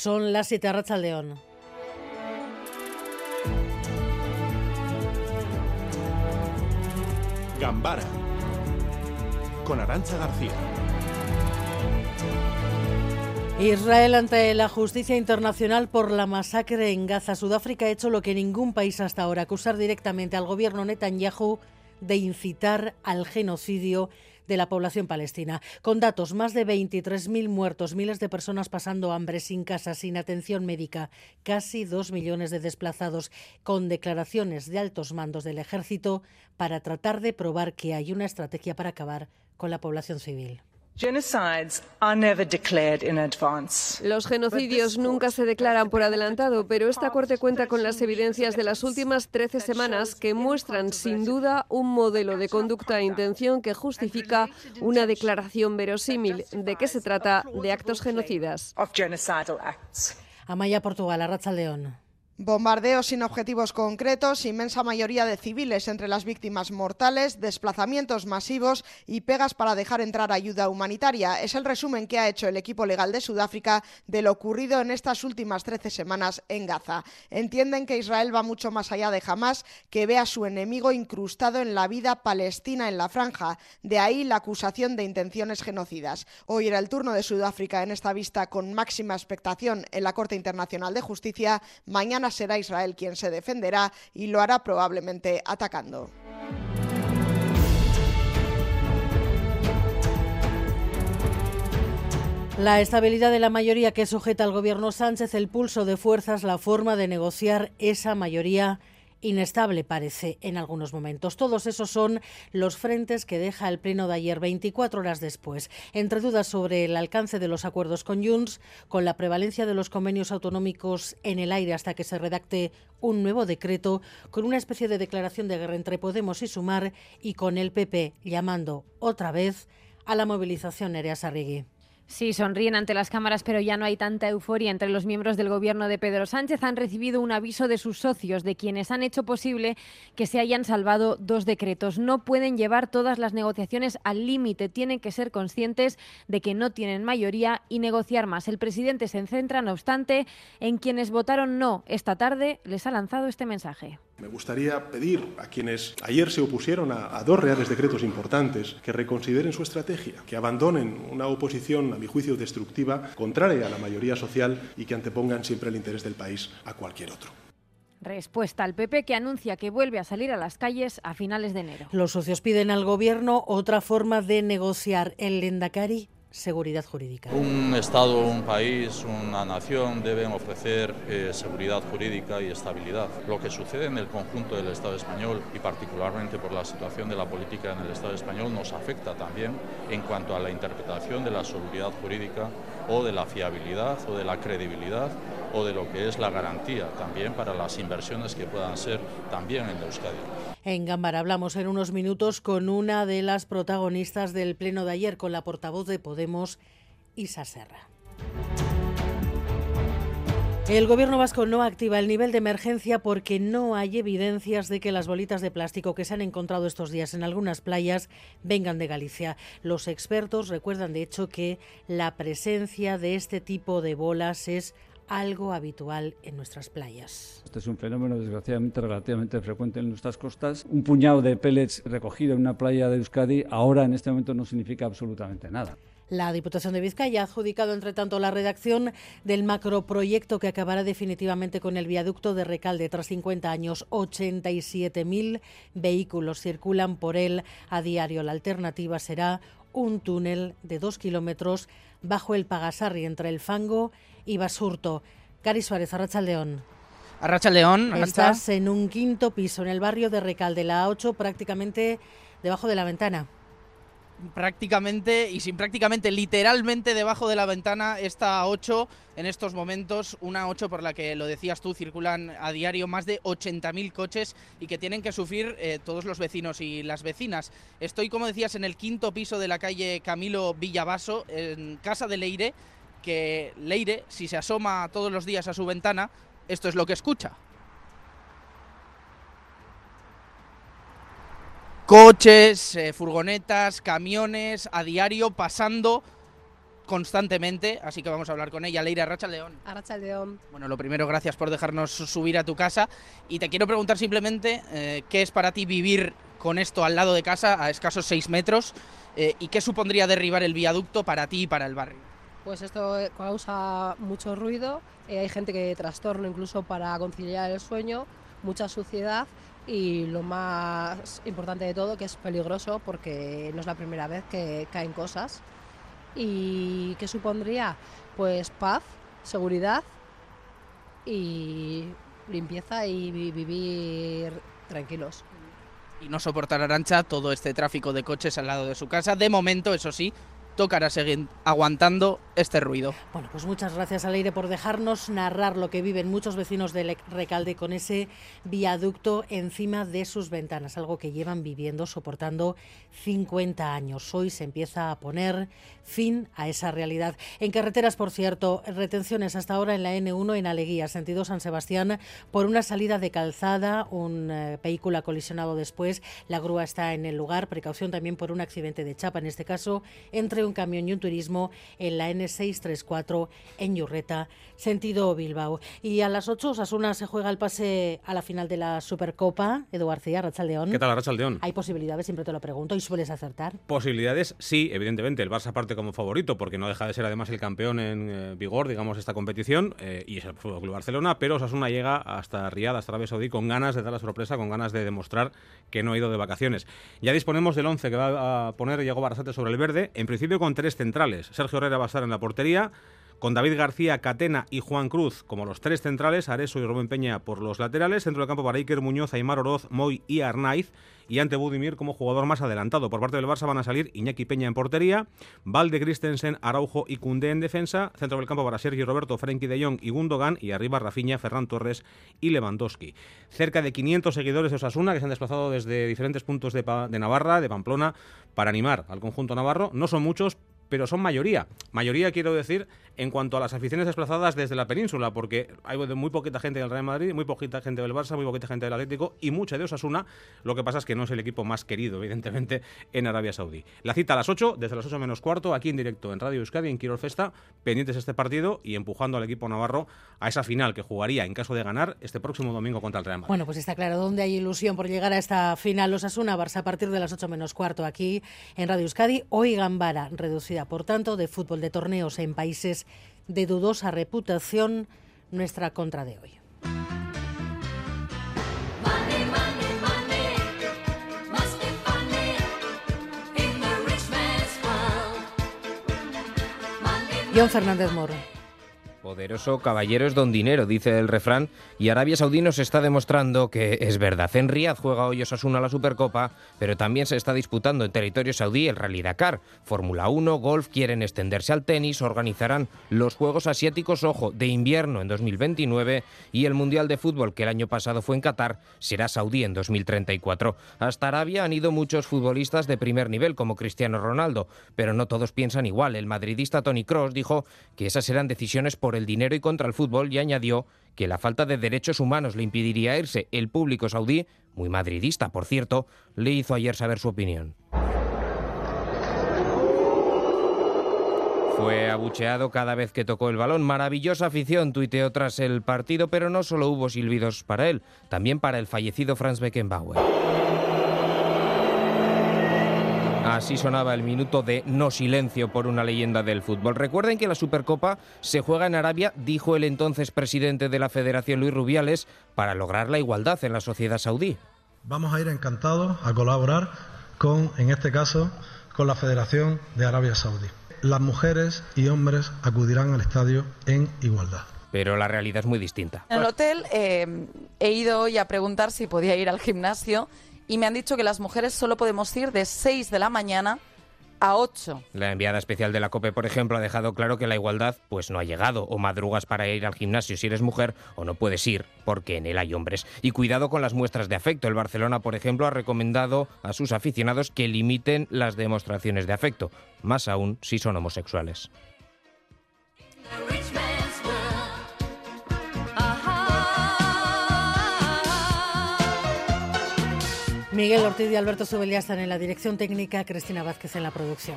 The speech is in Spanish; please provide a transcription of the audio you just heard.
Son las 7 de León. Gambara con Arancha García. Israel ante la justicia internacional por la masacre en Gaza. Sudáfrica ha hecho lo que ningún país hasta ahora, acusar directamente al gobierno Netanyahu de incitar al genocidio de la población palestina. Con datos, más de 23.000 muertos, miles de personas pasando hambre, sin casa, sin atención médica, casi dos millones de desplazados, con declaraciones de altos mandos del ejército para tratar de probar que hay una estrategia para acabar con la población civil. Los genocidios nunca se declaran por adelantado, pero esta Corte cuenta con las evidencias de las últimas 13 semanas que muestran sin duda un modelo de conducta e intención que justifica una declaración verosímil. ¿De qué se trata? De actos genocidas. Amaya Portugal, Arracha León. Bombardeos sin objetivos concretos, inmensa mayoría de civiles entre las víctimas mortales, desplazamientos masivos y pegas para dejar entrar ayuda humanitaria. Es el resumen que ha hecho el equipo legal de Sudáfrica de lo ocurrido en estas últimas 13 semanas en Gaza. Entienden que Israel va mucho más allá de Hamas, que ve a su enemigo incrustado en la vida palestina en la franja. De ahí la acusación de intenciones genocidas. Hoy era el turno de Sudáfrica en esta vista con máxima expectación en la Corte Internacional de Justicia. Mañana será Israel quien se defenderá y lo hará probablemente atacando. La estabilidad de la mayoría que sujeta al gobierno Sánchez, el pulso de fuerzas, la forma de negociar esa mayoría inestable parece en algunos momentos. Todos esos son los frentes que deja el pleno de ayer 24 horas después. Entre dudas sobre el alcance de los acuerdos con Junts, con la prevalencia de los convenios autonómicos en el aire hasta que se redacte un nuevo decreto, con una especie de declaración de guerra entre Podemos y Sumar y con el PP llamando otra vez a la movilización Nerea Sarrigui. Sí, sonríen ante las cámaras, pero ya no hay tanta euforia entre los miembros del gobierno de Pedro Sánchez. Han recibido un aviso de sus socios, de quienes han hecho posible que se hayan salvado dos decretos. No pueden llevar todas las negociaciones al límite, tienen que ser conscientes de que no tienen mayoría y negociar más. El presidente se centra, no obstante, en quienes votaron no. Esta tarde les ha lanzado este mensaje. Me gustaría pedir a quienes ayer se opusieron a, dos reales decretos importantes que reconsideren su estrategia, que abandonen una oposición, a mi juicio, destructiva, contraria a la mayoría social y que antepongan siempre el interés del país a cualquier otro. Respuesta al PP que anuncia que vuelve a salir a las calles a finales de enero. Los socios piden al Gobierno otra forma de negociar el Lendakari seguridad jurídica. Un Estado, un país, una nación deben ofrecer eh, seguridad jurídica y estabilidad. Lo que sucede en el conjunto del Estado español y particularmente por la situación de la política en el Estado español nos afecta también en cuanto a la interpretación de la seguridad jurídica o de la fiabilidad o de la credibilidad o de lo que es la garantía también para las inversiones que puedan ser también en Euskadi. En Gambara hablamos en unos minutos con una de las protagonistas del pleno de ayer, con la portavoz de Podemos, Isa Serra. El gobierno vasco no activa el nivel de emergencia porque no hay evidencias de que las bolitas de plástico que se han encontrado estos días en algunas playas vengan de Galicia. Los expertos recuerdan, de hecho, que la presencia de este tipo de bolas es algo habitual en nuestras playas. Este es un fenómeno desgraciadamente relativamente frecuente en nuestras costas. Un puñado de pellets recogido en una playa de Euskadi ahora en este momento no significa absolutamente nada. La Diputación de Vizcaya ha adjudicado, entre tanto, la redacción del macroproyecto que acabará definitivamente con el viaducto de Recalde. Tras 50 años, 87.000 vehículos circulan por él a diario. La alternativa será un túnel de dos kilómetros bajo el Pagasarri entre el fango y Basurto. Cari Suárez, Arracha León. Arracha León. Estás en un quinto piso en el barrio de Recalde, la A8, prácticamente debajo de la ventana prácticamente y sin prácticamente literalmente debajo de la ventana esta 8 en estos momentos, una 8 por la que lo decías tú, circulan a diario más de 80.000 coches y que tienen que sufrir eh, todos los vecinos y las vecinas. Estoy, como decías, en el quinto piso de la calle Camilo Villavaso, en casa de Leire, que Leire, si se asoma todos los días a su ventana, esto es lo que escucha. coches, eh, furgonetas, camiones a diario pasando constantemente, así que vamos a hablar con ella. Leira Racha León. Arracha León. Bueno, lo primero, gracias por dejarnos subir a tu casa. Y te quiero preguntar simplemente eh, qué es para ti vivir con esto al lado de casa, a escasos seis metros, eh, y qué supondría derribar el viaducto para ti y para el barrio. Pues esto causa mucho ruido, eh, hay gente que trastorno incluso para conciliar el sueño, mucha suciedad y lo más importante de todo que es peligroso porque no es la primera vez que caen cosas. ¿Y qué supondría? Pues paz, seguridad y limpieza y vivir tranquilos. Y no soportar Arancha todo este tráfico de coches al lado de su casa. De momento, eso sí, tocará seguir aguantando este ruido. Bueno, pues muchas gracias Aleire por dejarnos narrar lo que viven muchos vecinos de Recalde con ese viaducto encima de sus ventanas, algo que llevan viviendo, soportando 50 años. Hoy se empieza a poner fin a esa realidad. En carreteras, por cierto, retenciones hasta ahora en la N1 en Aleguía, sentido San Sebastián, por una salida de calzada, un eh, vehículo ha colisionado después, la grúa está en el lugar, precaución también por un accidente de chapa, en este caso, entre un camión y un turismo en la N634 en Yurreta, sentido Bilbao. Y a las 8 Osasuna se juega el pase a la final de la Supercopa. Edu García, Rachaldeón. ¿Qué tal, Rachaldeón? ¿Hay posibilidades? Siempre te lo pregunto. ¿Y sueles acertar? Posibilidades, sí, evidentemente. El Barça parte como favorito porque no deja de ser además el campeón en eh, vigor, digamos, esta competición eh, y es el Fútbol Club Barcelona, pero Osasuna llega hasta Riyadh, hasta Arabia Saudí, con ganas de dar la sorpresa, con ganas de demostrar que no ha ido de vacaciones. Ya disponemos del 11 que va a poner Diego Barasate sobre el verde, en principio con tres centrales. Sergio Herrera va a estar en la portería, con David García, Catena y Juan Cruz como los tres centrales, Areso y Rubén Peña por los laterales, centro del campo para Iker Muñoz, Aymar Oroz, Moy y Arnaiz, y ante Budimir como jugador más adelantado. Por parte del Barça van a salir Iñaki Peña en portería, Valde Christensen, Araujo y Cundé en defensa, centro del campo para Sergio Roberto, Frenkie de Jong y Gundogan, y arriba Rafinha, Ferran Torres y Lewandowski. Cerca de 500 seguidores de Osasuna que se han desplazado desde diferentes puntos de, de Navarra, de Pamplona, para animar al conjunto navarro. No son muchos, pero son mayoría. Mayoría quiero decir en cuanto a las aficiones desplazadas desde la península, porque hay muy poquita gente del Real Madrid, muy poquita gente del Barça, muy poquita gente del Atlético y mucha de Osasuna. Lo que pasa es que no es el equipo más querido, evidentemente, en Arabia Saudí. La cita a las 8, desde las 8 menos cuarto, aquí en directo en Radio Euskadi, en Quirol Festa, pendientes de este partido y empujando al equipo navarro a esa final que jugaría, en caso de ganar, este próximo domingo contra el Real Madrid. Bueno, pues está claro dónde hay ilusión por llegar a esta final Osasuna-Barça a partir de las 8 menos cuarto aquí en Radio Euskadi. Hoy Gambara, reducida, por tanto, de fútbol de torneos en países de dudosa reputación nuestra contra de hoy. John Fernández Moro. Poderoso caballero es don dinero, dice el refrán, y Arabia Saudí nos está demostrando que es verdad. En Riyadh juega hoy Osasuna la Supercopa, pero también se está disputando en territorio saudí el Rally Dakar. Fórmula 1, golf, quieren extenderse al tenis, organizarán los Juegos Asiáticos, ojo, de invierno en 2029 y el Mundial de Fútbol, que el año pasado fue en Qatar, será saudí en 2034. Hasta Arabia han ido muchos futbolistas de primer nivel, como Cristiano Ronaldo, pero no todos piensan igual. El madridista Tony Cross dijo que esas eran decisiones por el dinero y contra el fútbol y añadió que la falta de derechos humanos le impediría irse. El público saudí, muy madridista por cierto, le hizo ayer saber su opinión. Fue abucheado cada vez que tocó el balón. Maravillosa afición tuiteó tras el partido, pero no solo hubo silbidos para él, también para el fallecido Franz Beckenbauer. Así sonaba el minuto de no silencio por una leyenda del fútbol. Recuerden que la Supercopa se juega en Arabia, dijo el entonces presidente de la Federación Luis Rubiales, para lograr la igualdad en la sociedad saudí. Vamos a ir encantados a colaborar con, en este caso, con la Federación de Arabia Saudí. Las mujeres y hombres acudirán al estadio en igualdad pero la realidad es muy distinta. En el hotel eh, he ido hoy a preguntar si podía ir al gimnasio y me han dicho que las mujeres solo podemos ir de 6 de la mañana a 8. La enviada especial de la COPE, por ejemplo, ha dejado claro que la igualdad pues no ha llegado o madrugas para ir al gimnasio si eres mujer o no puedes ir porque en él hay hombres. Y cuidado con las muestras de afecto. El Barcelona, por ejemplo, ha recomendado a sus aficionados que limiten las demostraciones de afecto, más aún si son homosexuales. Miguel Ortiz y Alberto Subeliá están en la dirección técnica, Cristina Vázquez en la producción.